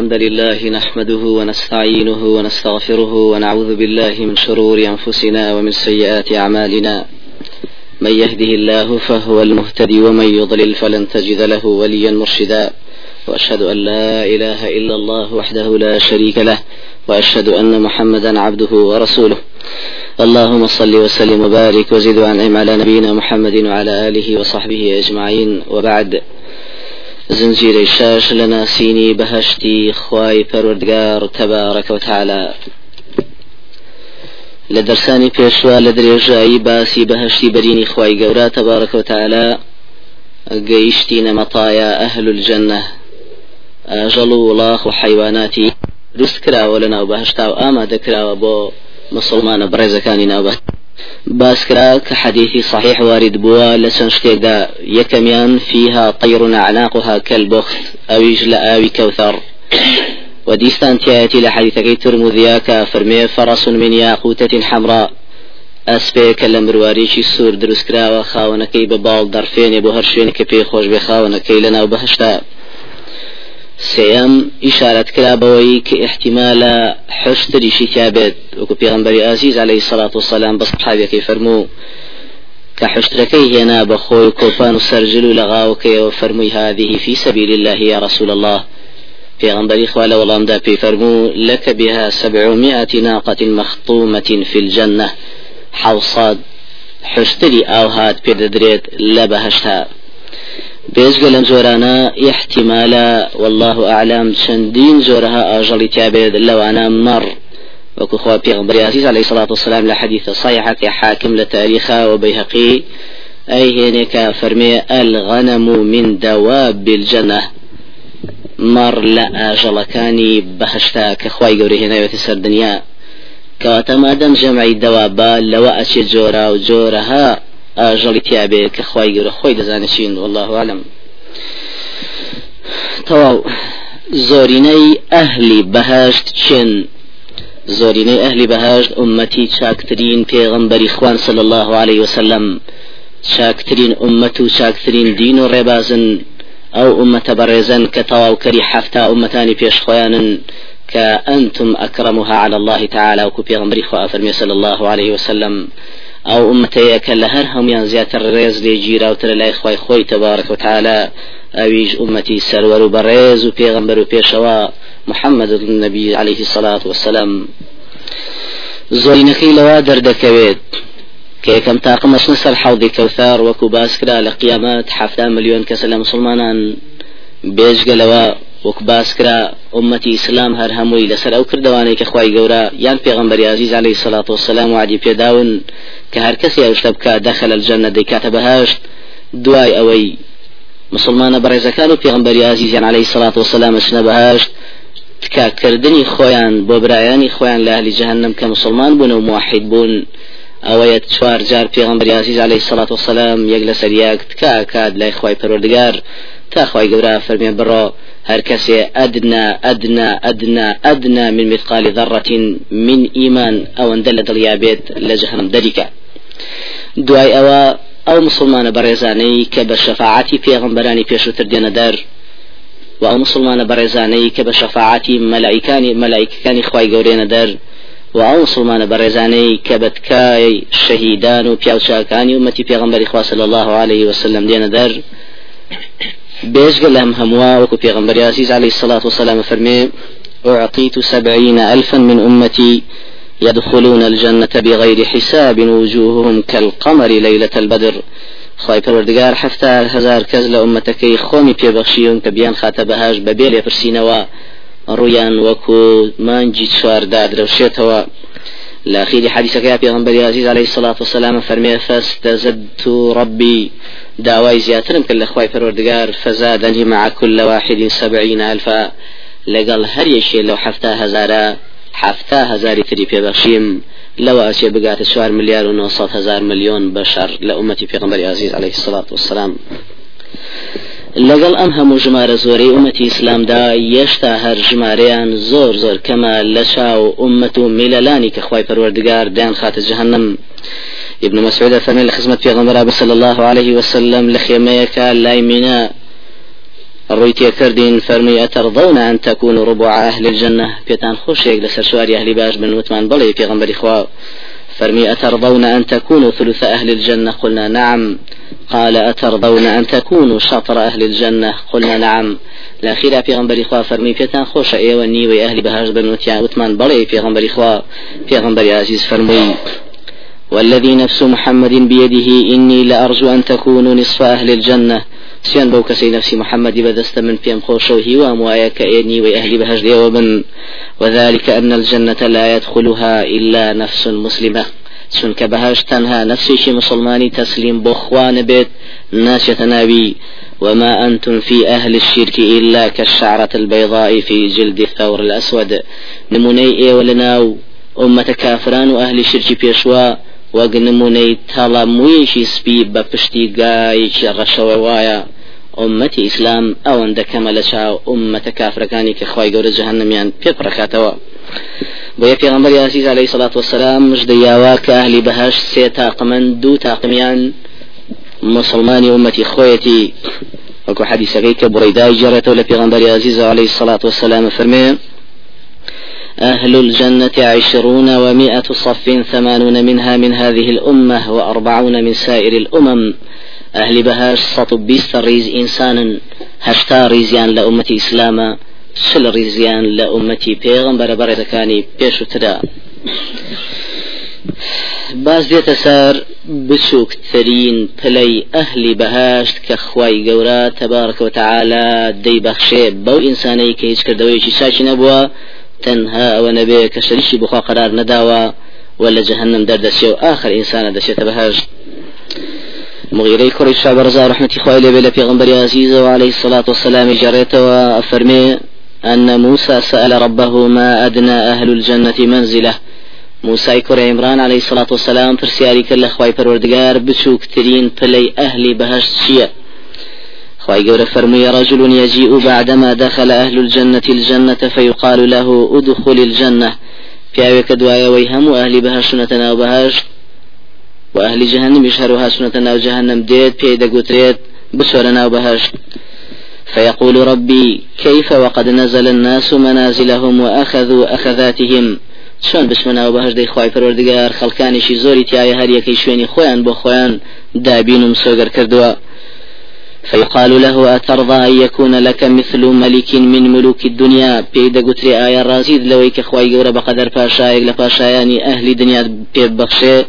الحمد لله نحمده ونستعينه ونستغفره ونعوذ بالله من شرور أنفسنا ومن سيئات أعمالنا. من يهده الله فهو المهتدي ومن يضلل فلن تجد له وليا مرشدا. وأشهد أن لا إله إلا الله وحده لا شريك له. وأشهد أن محمدا عبده ورسوله. اللهم صل وسلم وبارك وزد وأنعم على نبينا محمد وعلى آله وصحبه أجمعين. وبعد. زنجير الشاش لنا سيني بهشتي خواي پروردگار تبارك وتعالى لدرساني پێشوا لە درێژایی باسی بەهشتی بەرینی خی گەورە تەبارەکە و تعالا گەیشتی نەمەتایە ئەهل الجنة ئاژەڵ و وڵاخ و حیواناتی دروست کراوە لە ناو بەهشتا و ئامادەکراوە بۆ مسلمانە بڕێزەکانی ناوبە باسكرا كحديث صحيح وارد بوا لسن شتيدا يكميان فيها طير أعناقها كالبخت أو يجل آوي كوثر وديستان تياتي لحديثكي ترمذيا فرمي فرس من ياقوتة حمراء ئەسپەیەکە لە مروارێکی سوور دروستکراوە خاونەکەی بە باڵ دەرفێنێ بۆ هەر شوێنێکە بەهشتا. کرا بەوەی کە احتیمالە حشتریشی تابێت وەکو پێغمبەری ئازیز عليه سلاات و سلام بەس حاوەکەی فەرموو کە حشتەکەی هێنا بە خۆی کۆپان و سەرجل و لەغاوەکەیەوە فەرمووی هذه في سبيل الله يا رسول الله. پیغمبری خوال وڵامدا پێی فەرموو لك بها سبعمائة ناقة مخطومة في الجنة. حوصاد حشتری ئاو هات پێ دەدرێت لە بەهشتا بێزگە لەم جۆرانە احتیمالە والله ئاعلام چەندین جۆرەها ئاژەڵی تابێت لەوانە مەڕ. وەکو خوا پێغمبەر عزیز عليه الصلاة والسلام لە حديث صحيحة حاكم لتاريخا وبيهقي أي هناك فرمي الغنم من دواب الجنة. مر لا ئاژەڵەکانی بەهشتا کە خی گەورە هێناوێتە سەر دنیا. کەواتە مادەم جەمعی دەوابە لەوە ئەچێت جۆرا و جۆرەها ئاژەڵی تیاابێ کە خی گەورە خۆی دەزانشین والله عالم. تەواو زۆرینەی ئەهلی بەهشت چێن زۆرینەی ئەهلی بەهشت ئومەتی چاکترین پێغمبەری خوان صل الله عليه وسلم چاکترین ئومەت و چاکترین دین و ڕێبازن. ئەو ئومەتە بەڕێزن کە تەواوکەری حەفتا ئومەتانی پێشخۆیانن كأنتم أكرمها على الله تعالى وكو بيغمبري خوا فرمي صلى الله عليه وسلم أو أمتي كلهر هم ينزيات الريز لي جيرا وتر لا إخوي خوي تبارك وتعالى. أويج أمتي سرور بريز وبيغمبر وبيشوا محمد النبي عليه الصلاة والسلام. لەوا دەردەکەوێت کە یەکەم تاقمەش نسەر حوضی کەوثار وەکو باسکرا لە قیامەت حفتا ملیۆن کەسە لە مسلمانان بێژگەلەوە وەک باسکرا ئومەتی ئیسلام هەر هەمووی لەسەر ئەو کردوانەی کە خی گەورە یان پێغمبەری عزیز عليه سلاات وسلام وعدی پێداون کە هەر کەسی ئەوشتە بکە دەخل الجنة دەیکاتە بەهشت دوای ئەوەی مسلمانە بەڕێزەکان و پێغمبەری عزیزیان عليه سلاات وسلام چنە بەهشت تکاکردنی خۆیان بۆ برایانی خۆیان لە هەلی جهنم کە مسلمان بوون و موحید بوون ئەوەیە چوار جار پێغمبەری عزیز عليه سلاات وسلام یەک لەسەر یەک تکاکات لای خی پەروەردگار تا خی گەورە فەرمێ بڕۆ هر كسي أدنى أدنى أدنى أدنى من مثقال ذرة من إيمان أو أن دل دليابيت لجهنم دريكا دعاء أو أو مسلمان برزاني كبشفاعتي في غنبراني بيشو تردين دار و مسلمان برزاني كبشفاعتي ملائكاني ملائكاني خواي قورين دار و ئەو مسلمانە بەڕێزانەی کە بەتکای شەهیدان و پیاوچاکانی ومەتی پێغمبەری خوا صلی الله عليه وسلم دێنە دەر بيشغل لهم هموا وكو پیغمبر عزيز عليه الصلاة والسلام فرمي أعطيت سبعين ألفا من أمتي يدخلون الجنة بغير حساب وجوههم كالقمر ليلة البدر. خواهي پروردگار حفتا هزار كز لأمتكي خومي بيبخشيون كبيان خاتبهاش ببيل يفرسينوا رويان وكو مانجي تشوار داد روشيتوا لأخير حديثك يا عزيز عليه الصلاة والسلام فرمي فاستزدت ربي داوای زیاترم کرد لە خی پەروەردگار فەزادنی مع كل واحد سبعين ألفا. لەگەڵ هەر یەکێ لەو حفتا هزارە حفتا هزاری تری پێبەخشیم لەوە ئەچێ بگاتە چوار ملیار و 900 هزار میلیۆن بەشەر لە ئومەتی پێغمبەری عزیز عليه الصلاة والسلام. لەگەڵ ئەم هەموو ژمارە زۆرەی ئومەتی ئیسلامدا یەشتا هەر ژمارەیان زۆر زۆر کەمە لە چاو ئومەت و میلەلانی کە خی پەروەردگار دایان خاتە جهنم. ابن مسعود فرمي لخزمة في غمرة صلى الله عليه وسلم لخيميك لايمنا ڕووی كردين فرمي أترضون أن تكونوا ربع أهل الجنة. بيتان خوش لسر سواري أهل باش بن بلي في غنبري خوا. فرمي أترضون أن تكونوا ثلث أهل الجنة؟ قلنا نعم. قال أترضون أن تكونوا شطر أهل الجنة؟ قلنا نعم. الأخيرة في غنبري خوا فرمي بيتان خوش أيوة نيوي أهل بهاش بن وتمان بلي في غنبري خوا. في غنبري عزيز فرمي. والذي نفس محمد بيده إني لأرجو أن تكونوا نصف أهل الجنة. سيان بو كسي نفسي محمد بدست من فيم خوشوه وأموايا كأني وأهلي بهجدي ومن وذلك أن الجنة لا يدخلها إلا نفس مسلمة. چونکە بەهاش تەنها نفسێکی مسلمانی تسليم بۆخوانە بێت ناچێتە وما أنتم في أهل الشرك إلا كالشعرة البيضاء في جلد الثور الأسود. نموني إيه ولناو أمة كافران وأهل الشرك بيشوا. وەک نمونەی تەڵەموویەکی سپی بە پشتی گایکی ڕەشەوە وایە. ئومەتی ئیسلام ئەوەندە کەمە لە چاو ئومەتە کافرەکانی کە خی گەورە جەهنمیان پێپڕکاتەوە بۆ یە پێغمبەر یاسیز عليه سلاات وسلام مژدەیاوا کە ئەهلی بەهش سێ تاقمن دوو تاقمیان مسلمانی ئومەتی خۆیەتی. وەکو حەدیسەکەی کە بڕیدای جێڕێتەوە لە پێغمبەر یازیز عليه الصلاة والسلام فرمێ أهل الجنة عشرون ومائة صف ثمانون منها من هذه الأمة وأربعون من سائر الأمم. أهل بهاش بيست ريز إنسانا هشتا ريزيان لأمة إسلاما سل ريزيان لأمتي بيغمبر برزكاني بيشو تدا. باز دێتە سار بچووکترین پلەی ئەهلی بەهاشت کە خوای گەورە تەبارکە وتەعاالە دەیبەخشێ بەو ئینسانەی کە هیچ کردەوەیکی چاچی نەبووە تەنها ئەوە نەبێ کە شەریشی بخوا قرار نەداوە ولا جهنم دەردەچێ و آخر ئینسانە دەچێتە بەهشت مغيري كري الشعب رضا رحمة خوالي بلا پیغمبر عزيز وعليه الصلاة والسلام جريت وأفرمي أن موسى سأل ربه ما أدنى أهل الجنة منزله. موسى كري عمران عليه الصلاة والسلام فرسياري كلا خواي پروردگار بچوك ترين پلي أهل بهشت شيئ خواهي قول فرمي رجل يجيء بعدما دخل أهل الجنة الجنة فيقال له ادخل الجنة. في أويك دوايا ويهم أهل بها سنة بهاش وأهل جهنم يشهرها سنة جهنم ديت بيدا قتريت بسورنا بهاش فيقول ربي كيف وقد نزل الناس منازلهم وأخذوا أخذاتهم؟ شلون بسمنا وبهش دي خواي پروردگار خلقاني زوري تياي هر يكي شويني خوان بو خوان دابين ومسوغر كردوا فيقال له أترضى أن يكون لك مثل ملك من ملوك الدنيا؟ بيدا قتري آية رازيد لويك خواي قورا بقدر باشايق لباشاياني أهل دنيا بيب بخشي.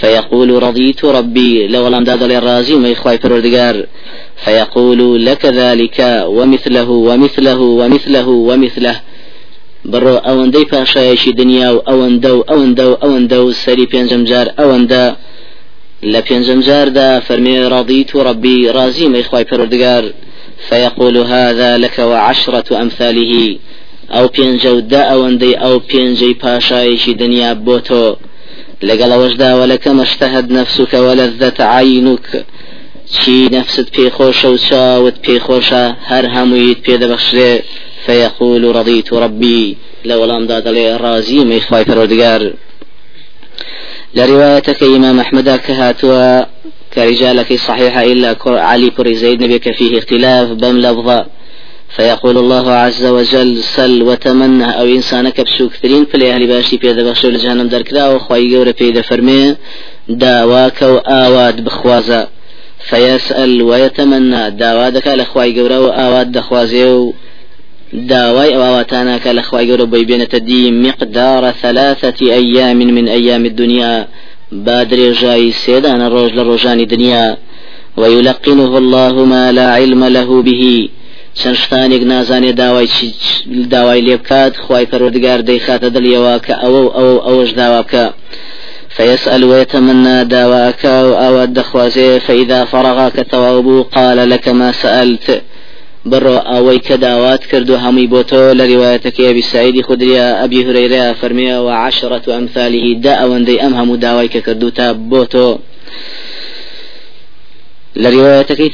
فيقول رضيت ربي لو لم داد الرازي ما يخواي فردقار فيقول لك ذلك ومثله ومثله ومثله ومثله. بڕۆ ئەوەندەی پاشایەکی دنیا و ئەوەندە و ئەوەندە و ئەوەندە و سەری پێنجم جار ئەوەندە لبينجم جاردا فرمي رضيت ربي رازي ما إخوائي پروردگار فيقول هذا لك وعشرة أمثاله أو بينجو دا أوندي أو بينجي باشايش دنيا بوتو لقل وجدا ولك ما اشتهد نفسك ولذت عينك شي نفست بي خوشا وشاوت بي خوشا هر همويت بي دبخشري فيقول رضيت ربي لو لم داد لي رازي ما إخوائي پروردگار لروايتك إمام أحمد كهاتوا كرجالك صحيحة إلا علي كري زيد نبيك فيه اختلاف بم لفظة فيقول الله عز وجل سل وتمنى أو إنسانك بشوكترين فلي أهل باشي بيدا بخشو لجهنم دركدا وخواي قورة بيدا فرمي داواك وآواد بخوازا. فيسأل ويتمنى داوادك لخواي قورة وآواد دخوازي داوای ئەواتانە کە لە خوای گەورە بۆی بێنێتە دی من أيام الدنيا. بادر جاي سيدان الرجل روجان دنيا ويلقنه الله ما لا علم له به. چەند شتانێک نازانێ داوای داوای لێ بکات خی پەرۆردگار دەیخاتە دڵیەوە کە ئەوە ئەو ئەوەش داوا بکە فيسأل ويتمنى داواك أو الدخوازي فإذا فرغ كتواب قال لك ما سألت. بڕۆ ئەوەی کە داوات کرد و هەمووی بۆ تۆ لە ریواەتەکەی ئەبی سعیدی خودریا ئەبی هورەیرە فەرمیەوە عشرة ئەمثاله دا ئەوەندەی ئەم هەموو داوای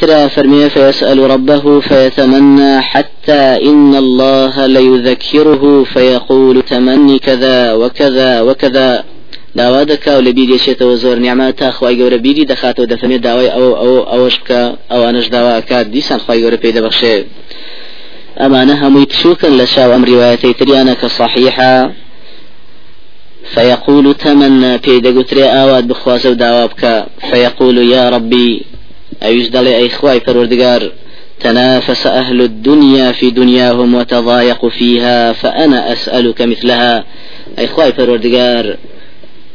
ترى فرمي فيسأل ربه فيتمنى حتى إن الله ليذكره فيقول تمني كذا وكذا وكذا داوا دەکا و لە بیرێشێتەوە زۆر نیعممە تا خخوای گەورە بیری دەخاتەوە دەفەمێت داوای ئەو ئەو ئەوەش بکە ئەوانش داواکات دیسان خخوای گەورە پێی دەبخشێ أمانها ميتشوكا لشاو أم روايتي تريانا كصحيحة فيقول تمنى في دقتري آوات بخواز وداوابك فيقول يا ربي أيش دلي أي خواي فروردقار تنافس أهل الدنيا في دنياهم وتضايقوا فيها فأنا أسألك مثلها. أي خواي فروردقار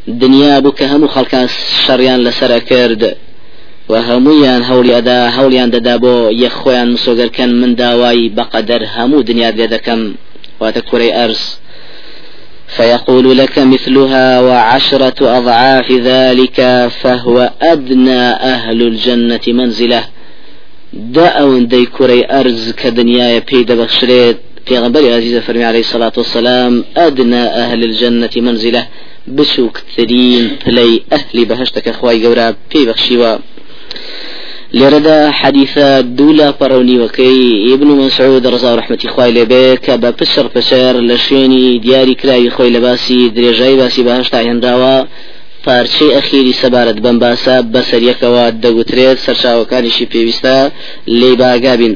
دنيا بك هم خلقان شريان لسر كرد وهمویان هەولی ئەدا هەولیان دەدا بۆ یەخۆیان مسۆگەرکەن من داوای بەقەدەر هەموو دنیا لێ دەکەم واتە کوڕی ئەرز فيقول لك مثلها وعشرة أضعاف ذلك فهو أدنى أهل الجنة منزلة. دا أون دي كري أرز كدنيا بيد بخشريت. في غنبري عزيزة فرمي عليه الصلاة والسلام أدنى أهل الجنة منزلة. ثرين بلي أهل بهشتك أخواي قورا في بخشيوا لێرەدا حەدیثە دوو لا پەڕەونیوەکەی ابن مسعود ڕزا و ڕحمەتی خوای لێبێ کە بە پشر پشر لە شوێنی دیاری کراوی خۆی لە باسی درێژایی باسی بەهشتا هێنراوە پارچەی ئەخیری سەبارەت بەم باسە بەسەریەکەوە دەگوترێت سەرچاوەکانیشی پێویستە لێ باگابین.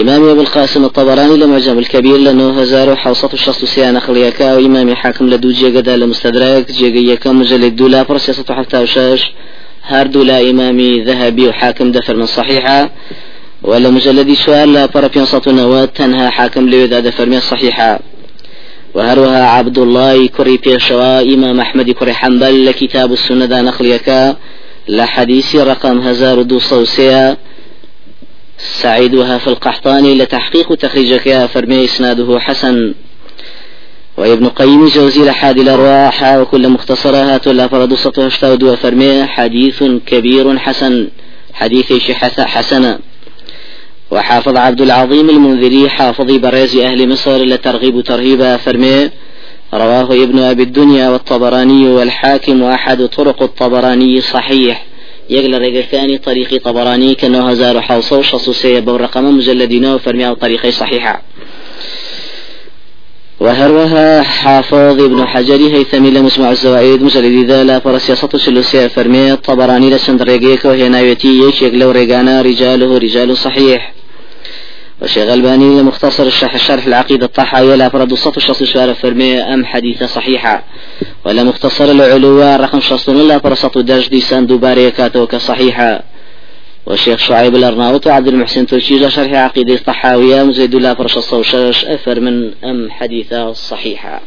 إمام أبو القاسم الطبراني لمعجم الكبير لأنه هزار وحوصة الشخص سيانة خليكا وإمام حاكم لدو جيغدا لمستدرك جيغيكا مجلد دولا برسيسة حتى وشاش هاردو لا إمامي ذهبي وحاكم دفر من صحيحة. ولا مجلد سؤال لا برا نوات تنها حاكم ليدا دفر من صحيحة. وهروها عبد الله كري بيشوا إمام أحمد كري حنبل لكتاب السنة دا نخليكا لحديث رقم هزار دو صوسيا سعيدها في القحطاني لتحقيق تخريجك فرمي إسناده حسن. وابن قيم جوزي لحاد الأرواح وكل مختصرها تلا فرد سطه اشتاد وفرمي حديث كبير حسن حديث شحث حسنا وحافظ عبد العظيم المنذري حافظ بريز أهل مصر لترغيب ترهيبا فرمي. رواه ابن أبي الدنيا والطبراني والحاكم وأحد طرق الطبراني صحيح. يقل رقا ثاني طريق طبراني كأنه هزار حوصة وشصوصية برقم مجلدين وفرمي طريقي صحيحة وهروها حافظ ابن حجر هيثمي لمسمع الزوائد مجلد ذا لا فرسياسة سلوسيا فرمي الطبراني لسند ريقيك وهي ناويتي يشيك لو ريقانا رجاله رجال صحيح وشيخ الباني لمختصر الشرح الشرح العقيدة الطحاوية لا فرد الصف الشخص شوار فرمي أم حديثة صحيحة. ولا مختصر العلوى رقم شخص لا فرصة دجدي سندو باريكاتو كصحيحة. والشيخ شعيب الأرناوط وعبد المحسن توشيجة شرح عقيدة الطحاوية مزيد الله فرش الصوشش أثر من أم حديثة صحيحة.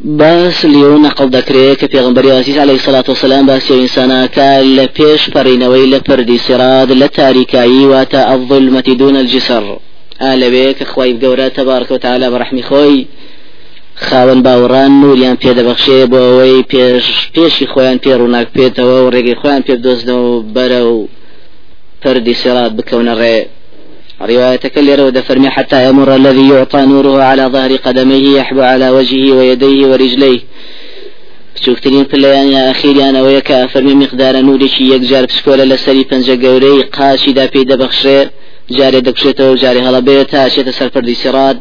باس لیو نقل دەکرێت کە پێغمبەری عزیز عليه الصلاة والسلام باسی ئینساناکە لە پێش پەڕینەوەی لە پردی سراد لە تاریکایی واتە الظلمة دون الجسر. ئالەوێ کە خوای گەورە تبارك وتعالى بەرحمی خۆی خاوەن باوەڕان نوریان پێدەبەخشێ بۆ ئەوەی پێش پێشی خۆیان پێ ڕووناک پێێتەوە و ڕێگەی خۆیان پێ بدۆزنەوە بەرە و پردی سێرات بکەونە ڕێ روايتك اللي فرمي حتى يمر الذي يعطى نوره على ظهر قدميه يحبو على وجهه ويديه ورجليه. بچووکترین پلیان ئەخیریان ئەوەیە کە فەرمی مقدارە نورێکی یەکجار پسکۆلە لەسەری پەنجە گەورەی قاشیدا پێی دەبەخشێ جارێ دەکشێتەوە جارێ هەڵەبێت تا چێتە سەرپەردی سیرات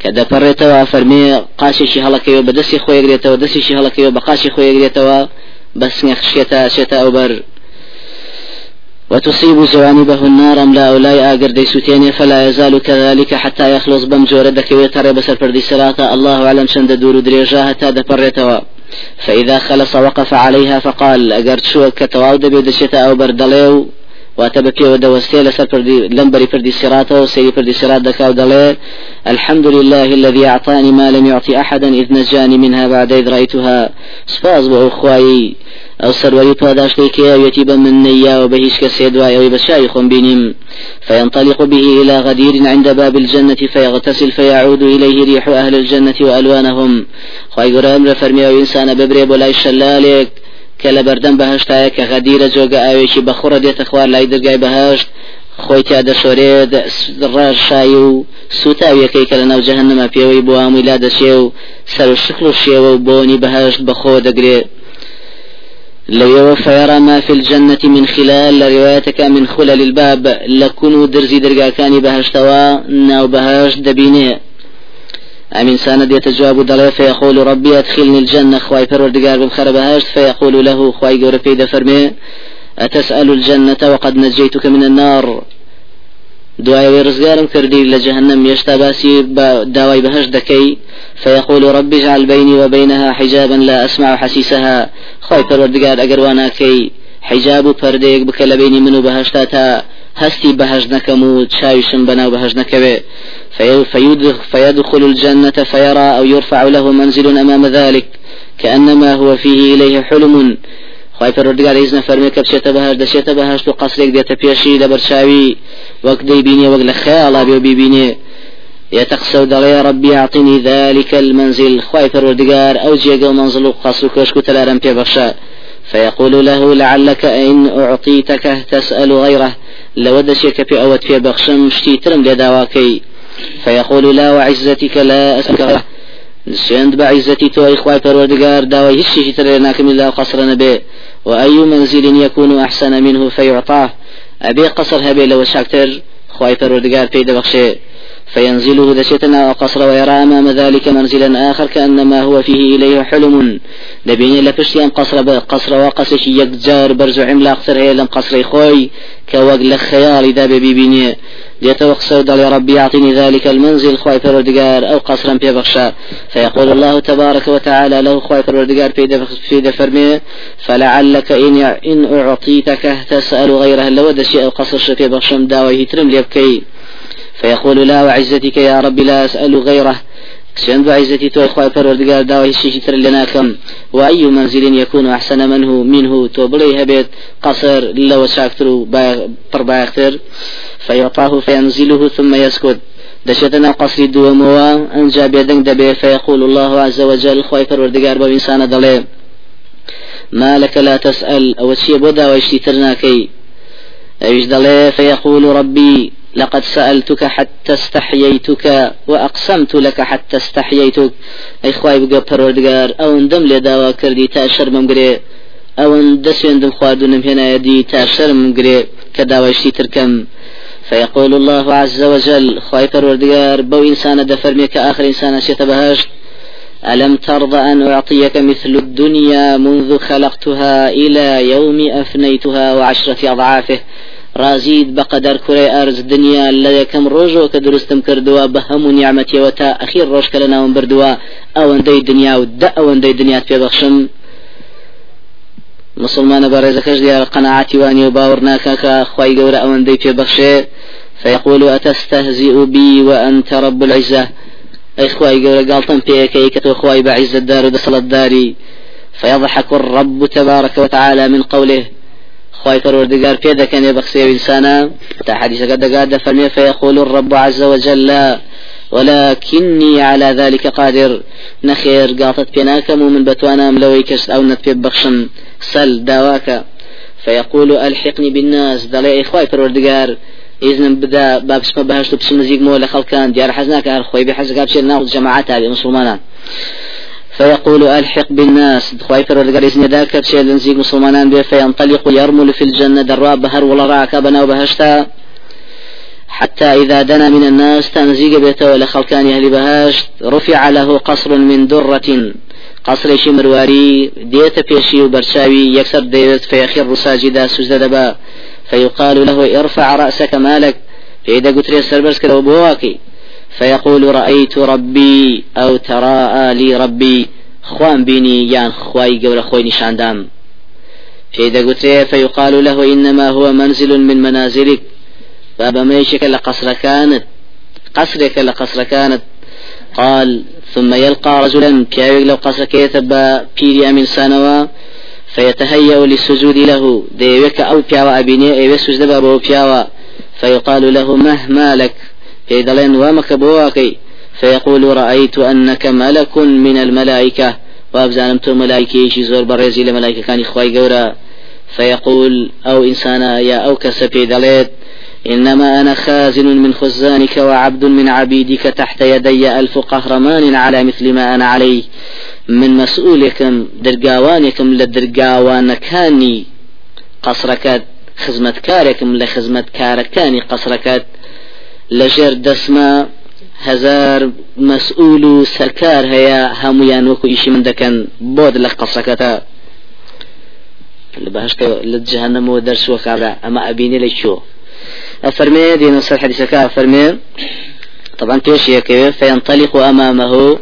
کە دەپەڕێتەوە فەرمێ قاشێکی هەڵەکەوە بە دەستی خۆیگرێتەوە دەستێکی هەڵەکەوە بە قاشی خۆیگرێتەوە بەسنگە خشێتە چێتە ئەو بەر وتصيب جوانبه النار أم لا أولاي آقر دي سوتيني فلا يزال كذلك حتى يخلص بم جوردك ويترى بسر فردي سراتا الله أعلم شند دور دريجاها تا دپرتوا فإذا خلص وقف عليها فقال أقرت شو كتواو دبي أو بردليو؟ واتە ودوستي لسر فردي لنبري فردي سراته وسيري فردي سرات دكاو الحمد لله الذي أعطاني ما لم يعطي أحدا إذ نجاني منها بعد إذ رأيتها. سپاس بۆ ئەو أو سروي پاداشتي كي يتيب من نيا وبهيش كسيد وعي بشاي بينهم فينطلق به إلى غدير عند باب الجنة فيغتسل فيعود إليه ريح أهل الجنة وألوانهم خواهي قرام فرمي إنسان ببريب ولا يشلالك کە لە بەردەم بەهشتایە کە غەدیرە جۆگە ئاوێکی بەخۆڕە دێتە خوار لای دەرگای بەهشت خۆی تیا دەشۆرێت ڕاشایی و سوتاویەکەی کە لە ناو جەهنەمە پێوەی بۆ ئامووی لا دەشێ و سەر و شکل و شێوە و بۆنی بەهشت بەخۆ دەگرێت لو فيرى ما في الجنة من خلال روايتك من خلل الباب لكن درزي درقا كان بهشتوا ناو بهشت دبينيه أم إنسان ديت جواب دلي فيقول ربي أدخلني الجنة خواي پروردگار بمخرب هاشت فيقول له خواي قول بيد فرمي أتسأل الجنة وقد نجيتك من النار. دوای ڕزگارم کردی لە جهنم يشتا باسي داوای بهش دكي فيقول رب اجعل بيني وبينها حجابا لا أسمع حسيسها. خوي پروردگار اگر وأنا كي حجاب پرديك بك لبيني منو بهشتا تا هستي بهج نكمو تشاوشن بناو بهج نكبه فيدخل الجنة فيرى أو يرفع له منزل أمام ذلك كأنما هو فيه إليه حلم. خواهي پروردگار إذن فرمي كبشت بهاش دشت بهاش تو قصرك ديت بيشي لبرشاوي وقت دي بيني وقت لخيال بيو بيبيني يتقسو دغيا ربي أعطني ذلك المنزل. خواهي پروردگار أو جيغو منزل قصر كشكو تلارم بيبخشا فيقول له لعلك إن أعطيتك تسأل غيره. لو دشيك في أوت في بخشم شتي ترم لداواكي فيقول لا وعزتك لا أسألك سيند بعزتي تو إخوة پروردگار داوي هشي ترى من الله قصر نبي. وأي منزل يكون أحسن منه فيعطاه. أبي قصر هبي لو شاكتر خواي پروردگار بيد بخشي فينزله دشتنا وقصر ويرى أمام ذلك منزلا آخر كأنما هو فيه إليه حلم. لبين لفشيان قصر قصر وقصش يكجار برزو عملاق سر لم قصر خوي كوغل خيال إذا ببيبيني يتوقسو دل ربي أعطني ذلك المنزل خواي فردقار أو قصرا في بخشا. فيقول الله تبارك وتعالى له خواي فردقار في دفرمي فلعلك إن, إن أعطيتك تسأل غيره لو دشي أو قصر في بخشم داوي ترم ليبكي. فيقول لا وعزتك يا رب لا أسأل غيره. سند وعزتي تو إخوة پروردگار داوي شيشي تر لنا كم. وأي منزل يكون أحسن منه منه تو بلي هبيت قصر لو شاكتر بربايختر فيعطاه فينزله ثم يسكت. دشتنا قصر دوموا أنجا بيدنك دبي. فيقول الله عز وجل خوي پروردگار بو إنسان دلي. ما لك لا تسأل أو شيء بودا ويشتي ترناكي أيش دلي؟ فيقول ربي لقد سألتك حتى استحييتك وأقسمت لك حتى استحييتك. أي خواي بقى پروردگار أو اندم لداوا كردي تا شرمم قري أو اندسويندم خوادونم هنا يدي تا شرمم قري كداوشتي تركم. فيقول الله عز وجل خواي پروردگار بو إنسان دفرمي كآخر إنسان شتبهاش ألم ترضى أن أعطيك مثل الدنيا منذ خلقتها إلى يوم أفنيتها وعشرة أضعافه؟ رازید بقدر كري أرز دنيا الذي كم روجو كدرستم كردوا بهم نعمتي وتا أخير روش كلنا بردوا أو اندي دنيا ود أو اندي دنيا في بخشم مسلمان ديال قناعتي واني وباور ناكاكا خواي قورا أو اندي في بخشي فيقول أتستهزئ بي وأنت رب العزة. أي خواي قورا قالتم بيكي كتو خواي بعز الدار ودصل الداري. فيضحك الرب تبارك وتعالى من قوله خواهي پروردگار في دكن يبخسي إنسانا تا حديث قد قاد فرمي فيقول الرب عز وجل ولكني على ذلك قادر. نخير قاطت بيناكم من بتوانا ملوي كشت أو نتبي بخشم سل داواك فيقول ألحقني بالناس. دلي إخوائي پروردگار إذن بدا باب اسمه بهشتو بسم نزيق مولى خلقان ديار حزناك هر خوي بحزق بشير ناخذ جماعات هذه مسلمانان. فيقول ألحق بالناس خواي فرد إذن ذاك شيء لنزيق مسلمان به فينطلق يرمل في الجنة دراب بهر ولا راك بنا وبهشتا حتى إذا دنا من الناس تنزيق بيته ولا خلقان أهل بهشت. رفع له قصر من درة. قصر شي مرواري ديت بيشي وبرشاوي يكسر ديت فيخر ساجدا سجد فيقال له ارفع رأسك مالك. فإذا قلت لي السربرس كده فيقول رأيت ربي أو تراءى لي ربي خوان بيني يان خواي قول خوي نشاندام. فإذا قلت فيقال له إنما هو منزل من منازلك. بابا ميشك لقصر كانت قصرك لقصر كانت قال ثم يلقى رجلا كاوي لو قصر كيتب بيريا من سنوى فيتهيأ للسجود له. ديوك أو بياوى أبيني أيوة سجد بابو بياوى فيقال له مهما لك. في دلين وامك بواكي فيقول رأيت أنك ملك من الملائكة. وأبزانمت ملائكة شي زور بريزي لملائكة كان إخواي قورا فيقول أو إنسانا يا أو كسبي دليت إنما أنا خازن من خزانك وعبد من عبيدك تحت يدي ألف قهرمان على مثل ما أنا عليه. من مسؤولكم درقاوانكم لدرقاوانكاني قصركت. خزمة كاركم لخزمة كاركاني قصركت. لەژێر دەسمە هزار مەسئول و سەرکار هەیە هەمویان وەکو من دەکەن بۆت لە قەسەکەتە. لە بەهشتە لە جهنمەوە دەرسوە کابرا ئەمە ئەبینێ لە چۆ؟ وصل حديثك أفرمي طبعا بيش يكوي فينطلق أمامه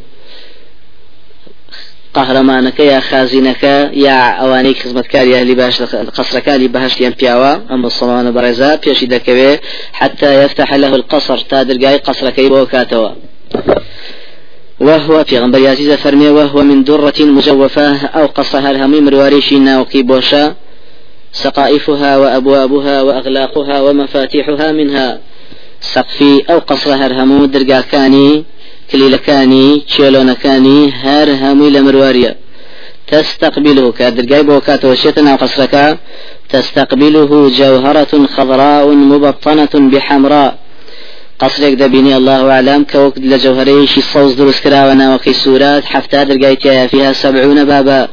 قهرمانەکە یا خازینەکە یا ئەوانەی خزمەتکاری هەلی باش قەسرەکانی بەهشتیان پیاوە ئەم بەسەڵمانە بەڕێزا پێشی دەکەوێت حتى يفتح له القصر تا دەرگای قەسرەکەی بۆ کاتەوە. وهو في غنبر عزيز فرمي وهو من درة مجوفة أو قصها الهمي مرواريشي ناوكي بوشا سقائفها وأبوابها وأغلاقها ومفاتيحها منها. سقفي أو قصرها الهمو درقاكاني كليلكاني تشيلونكاني هر همي لمرواريا. تستقبله كادرقاي بوكات وشيتنا وقصرك تستقبله جوهرة خضراء مبطنة بحمراء. قصرك دبيني الله أعلم كوك لجوهريش صوز دروس كراونا وكي سورات حفتى درقايتها فيها سبعون بابا.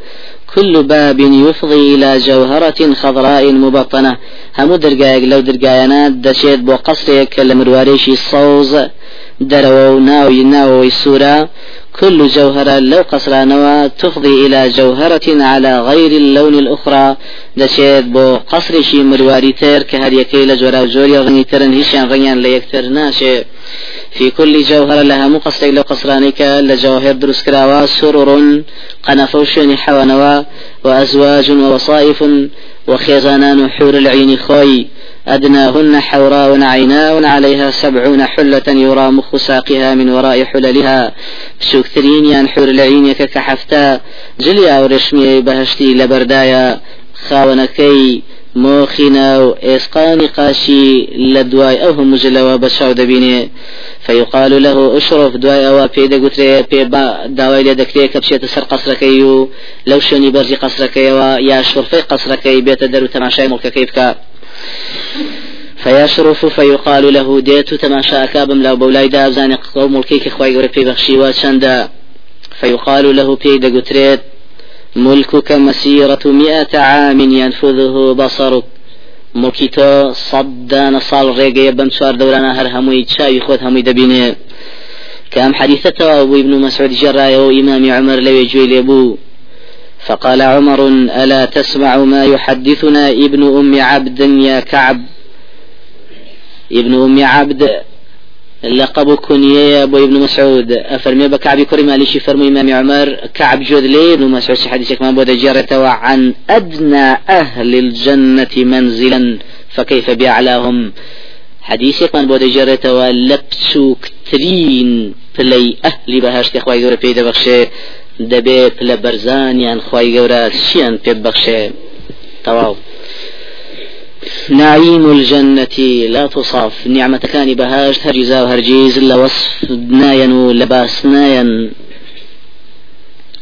كل باب يفضي إلى جوهرة خضراء مبطنة. هم درقايق لو درقاينا دشيت بو قصرك لمرواريشي صوز دروا ناوي ناوي سورة. كل جوهرة لو قصرانوا تفضي إلى جوهرة على غير اللون الأخرى. دشيت بو قصر شي مرواري تير كهريكي لجورا جوري غني ترن هيشان غنيان ليكتر ناشي. في كل جوهر لها مقصر لو قصرانيك لجواهر دروس كراوا سرر قنفوشن حوانوا وأزواج ووصائف وخيزانان حور العين خوي. أدناهن حوراء عيناء عليها سبعون حلة يرى مخ ساقها من وراء حللها. بسوكترين يان حور العين كحفتا جليا ورشمي بهشتي لبردايا. خاونكي موخنا وإسقان قاشي أو هم جلوا بشاو دبيني. فيقال له أشرف دواي أو بيدا قتري بيبا دواي لدكري كبشيت سر قصركي لو شني برزي قصركي يا شرفي قصركي بيت درو تماشاي ملك كيفك فيشرف فيقال له ديت تماشا أكابم لو بولاي دابزاني قوم الكيك خواي قري في بخشي وشندا فيقال له بيدا قتريت ملكك مسيرة مئة عام ينفذه بصرك. ملكيتو صدان صال ريقيا بمشوار دورانا هر هموي تشاوي خود هموي دبيني كام حديثته أبو ابن مسعود جرايا وإمام عمر لو يجوي لبو فقال عمر ألا تسمع ما يحدثنا ابن أم عبد يا كعب؟ ابن أم عبد لقب كنية أبو ابن مسعود. أفرمي بكعب كريم ليش فرمي إمام عمر كعب جود لي ابن مسعود حديثك ما بود جارة عن أدنى أهل الجنة منزلا فكيف بأعلاهم حديثك من بود جارة ولبسو كترين بلي أهل بهاشت إخوة يقول في دبخشي دەبێت لە بەرزانیان خی گەورە چیان پێ بەخشێ؟ تەواو. نعيم الجنة لا تصاف نعمة كان بهاش هرجزا وهرجيز لوصف ناين ولباس ناين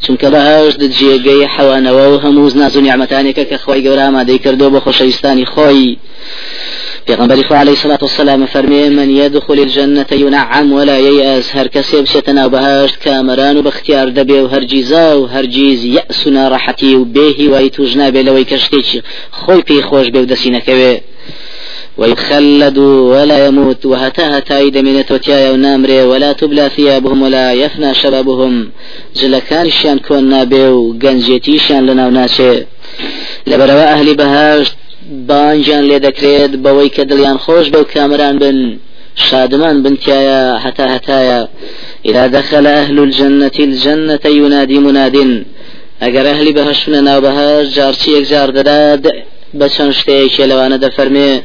چونکە بەهاش دجێگەی حەوانەوە و هەموو ناز و نیعممەتانێکە کە خۆی گەورە ئامادەی کردو بە خۆشەویستانی خۆی. پیغمبر عليه الصلاة والسلام فرمي من يدخل الجنة ينعم ولا ييأس هر كسي بشتنا وبهاشت كامران وباختيار دبي وهرجيزا وهرجيز يأسنا راحتي وبيه ويتوجنا بلوي كشتيش خوي بي خوش بي ودسينك ويخلد ولا يموت وهتا هتا إذا من توتيا ونامري ولا تبلى ثيابهم ولا يفنى شبابهم جلكان شان كون نابيو گنجيتي شان لنا وناشي لبروا أهل بهاشت بانجان لێ دەکرێت بەوەی کە دڵیان خۆش بەو کامران بن شادمان بنتيايا حتى هتايا إذا دخل أهل الجنة الجنة ينادي مناد أجر أهل بهشنا ناو بهش جارتي يكجار دداد بچن شتيك لوانا دفرمي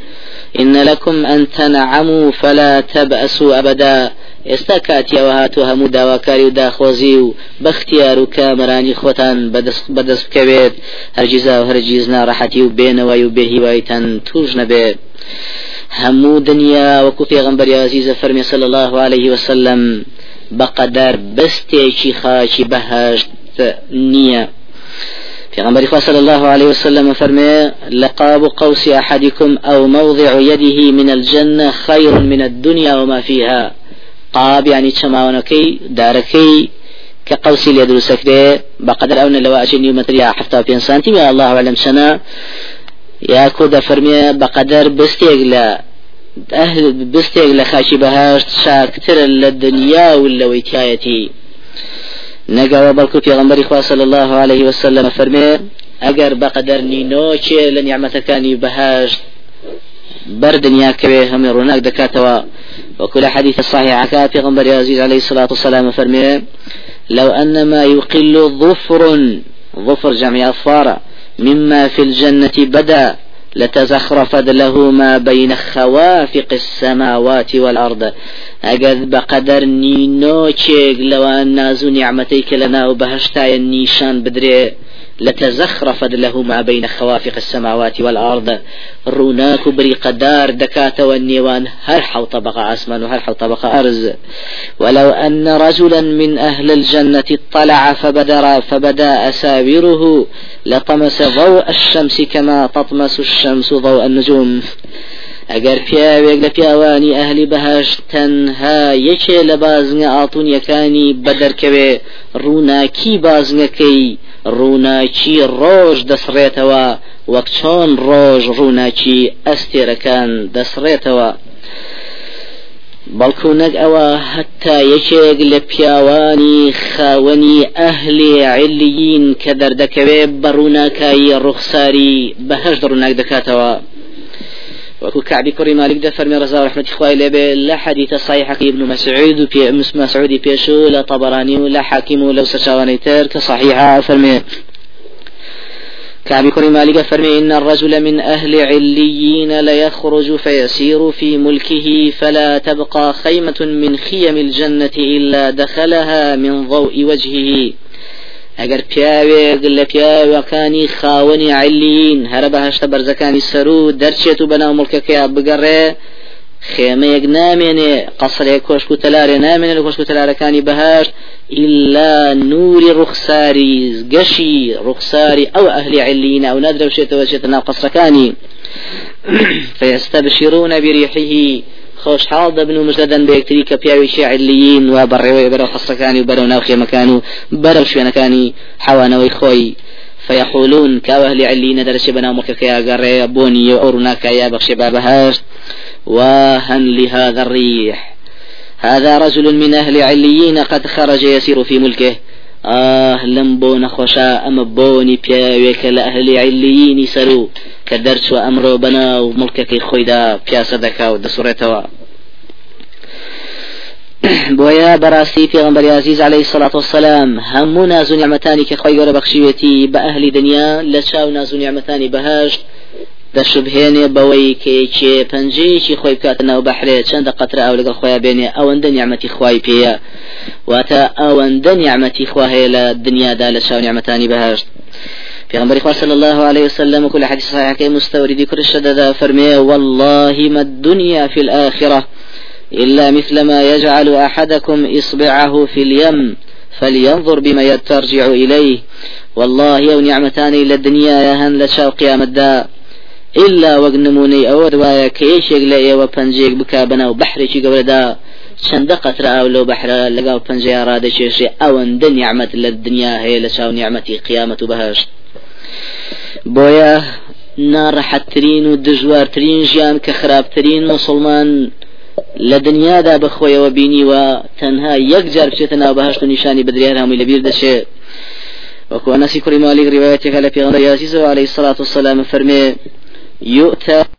إن لكم أن تنعموا فلا تبأسوا أبدا. ئێستا کاتیەوە هاتو هەموو داواکاری و داخۆزی و بەختیار و کامرانی خۆتان بەدەست بکەوێت. هەرگیزا و هەرگیز ناڕەحەتی و بێنەوەی و بێهیوایتان توش نەبێت. هەموو دنیا وەکو پێغمبەر عزیزە فەرمی صلی الله عليه وسلم بەقەدەر بەستێکی خاچی بەهشت نییە. پیغمبر صلى الله عليه وسلم فرمي لقاب قوس أحدكم أو موضع يده من الجنة خير من الدنيا وما فيها. قاب يعني چماونكي داركي كقوسي اللي يدرو سكري بقدر أون لو أجن يوم تريا حفتا بين سنتي يا الله أعلم سنة يا كودا فرمي بقدر بستيق لا أهل بستيق لخاشي بهاش شاكتر للدنيا ولا ويتيايتي نقا وبركو في غنبري صلى الله عليه وسلم فرمي أجر بقدر نينوشي لن يعمتكاني بهاش بردنيا كوي هم روناك دكاتوا وكل حديث الصحيح عكا في غنبر عزيز عليه الصلاة والسلام فرمي لو أن ما يقل ظفر ظفر جمع أصفار مما في الجنة بدا لتزخرفت له ما بين خوافق السماوات والأرض. أجد بقدر نينو تشيك لو أن نازو نعمتيك لنا وبهشتا النيشان بدري لتزخرفت له ما بين خوافق السماوات والأرض. روناك بري قدار دكات والنيوان. هر حو طبق أسمان وهر حو طبق أرز؟ ولو أن رجلا من أهل الجنة اطلع فبدر فبدا أساوره لطمس ضوء الشمس كما تطمس الشمس ضوء النجوم. ئەگەر پیاوێک لە پیاوانی ئەهلی بەهش تەنها یەکێ لە بازنگە ئاڵتونیەکانی بەدەرکەوێ ڕووناکی بازنگەکەی ڕووناکی ڕۆژ دەسڕێتەوە وەک چۆن ڕۆژ ڕووناکی ئەستێرەکان دەسڕێتەوە. بەڵکو نەک ئەوە هەتا یەکێک لە پیاوانی خاوەنی ئەهلی علیین کە دەردەکەوێت بە ڕووناکایی ڕوخساری بەهشت ڕووناک دەکاتەوە. وكو كعبي كوري مالك دفر من رزا ورحمة إخوائي لبي لا حديث صحيح. ابن مسعود وبي مسعود بيشو لا طبراني ولا حاكم لو سشاواني تر كصحيحة فرمي كعب كريم مالك فرمي إن الرجل من أهل عليين ليخرج فيسير في ملكه فلا تبقى خيمة من خيم الجنة إلا دخلها من ضوء وجهه. ئەگەر پیاوێک لە پیاوەکانی خاوەنی عیلین هەرە بەهشتە بەرزەکانی سەر و دەرچێت و بەناو مڵکەکەی بگەڕێ خێمەیەک نامێنێ قەسرێک کۆشک و تەلارێ نامێنێ لە کۆشک و تەلارەکانی بەهشت إلا نوری ڕوخساری گەشی ڕوخساری ئەو ئەهلی عیلین ئەو نادرەوشێتەوە چێتە ناو قەسرەکانی فيستبشرون بريحه خۆشحاڵ دەبن و مژدەدەن بە یەکتری کە پیاوێکی علیین و بەڕێوەی بەرەو خستەکانی و بەرەو ناو خێمەکان و بەرەو شوێنەکانی حوانەوەی خۆی. فيقولون كاوهل علين درس بنا مكك يا قري بوني أورناك يا بخش بابهاش واهن لهذا الريح. هذا رجل من أهل عليين قد خرج يسير في ملكه. ئاه لەم بۆ نەخۆشە ئەمە بۆنی پیاوێکە لە ئەهلی عیلینی سەر و کە دەرچوە ئەمڕۆ بەناو مڵکەکەی خۆیدا پیاسە دەکا و دەسوڕێتەوە. بۆیە بەڕاستی پێغمبەری عزیز عليه سلاة وسلام هەموو نازونیعمەتانی کە خۆی گەورە بەخشیوێتی بە ئەهلی دنیا لە چاو نازونیعمەتانی بەهشت دەشبهێنێ بەوەی کێکێ پەنجەیەکی خۆی بکاتنەوە بەحرێ چەندە قەترە ئەو لەگەڵ خۆیان بێنێ ئەوەندە نیعمەتی خوای پێیە. واتە ئەوەندە نیعمەتی خوا هەیە لە دنیادا لە چاو نیعمەتانی بەهشت. پیغمبر خواه صلى الله عليه وسلم وكل حديث صحيح كي مستوردي كل الشدد فرمي والله ما الدنيا في الآخرة إلا مثل ما يجعل أحدكم إصبعه في اليم فلينظر بما يترجع إليه. والله يو نعمتان إلى الدنيا يا لشاو قيام الداء إلا وەک نمونەی ئەوە دوایە کە یەکێک لە ئێوە پەنجێک بک بەناو بەحرێکی گەورەدا چەندە قەترا ئەو لەو بەحرە لەگاڵ پەنجەیە ڕادەچێشێ ئەوەندە نیعممەت لە دنیا هەیە لە چاو نیعممەتی قیامەت و بەهشت بۆیە ناڕەحەتترین و دژوارترین ژیان کە خراپترین مسلمان. لە دنیادا بەخۆیەوە بینیوە تەنها یەک جار بچێتە ناو بەهشت و نیشانی بەدریان هەمووی لەبیر دەچێت وەکو نەسی کوری مالی ڕواەتێکە لە پێغەڵی یازیزەوە عليه سلاات و سلام فەرمێ يؤتى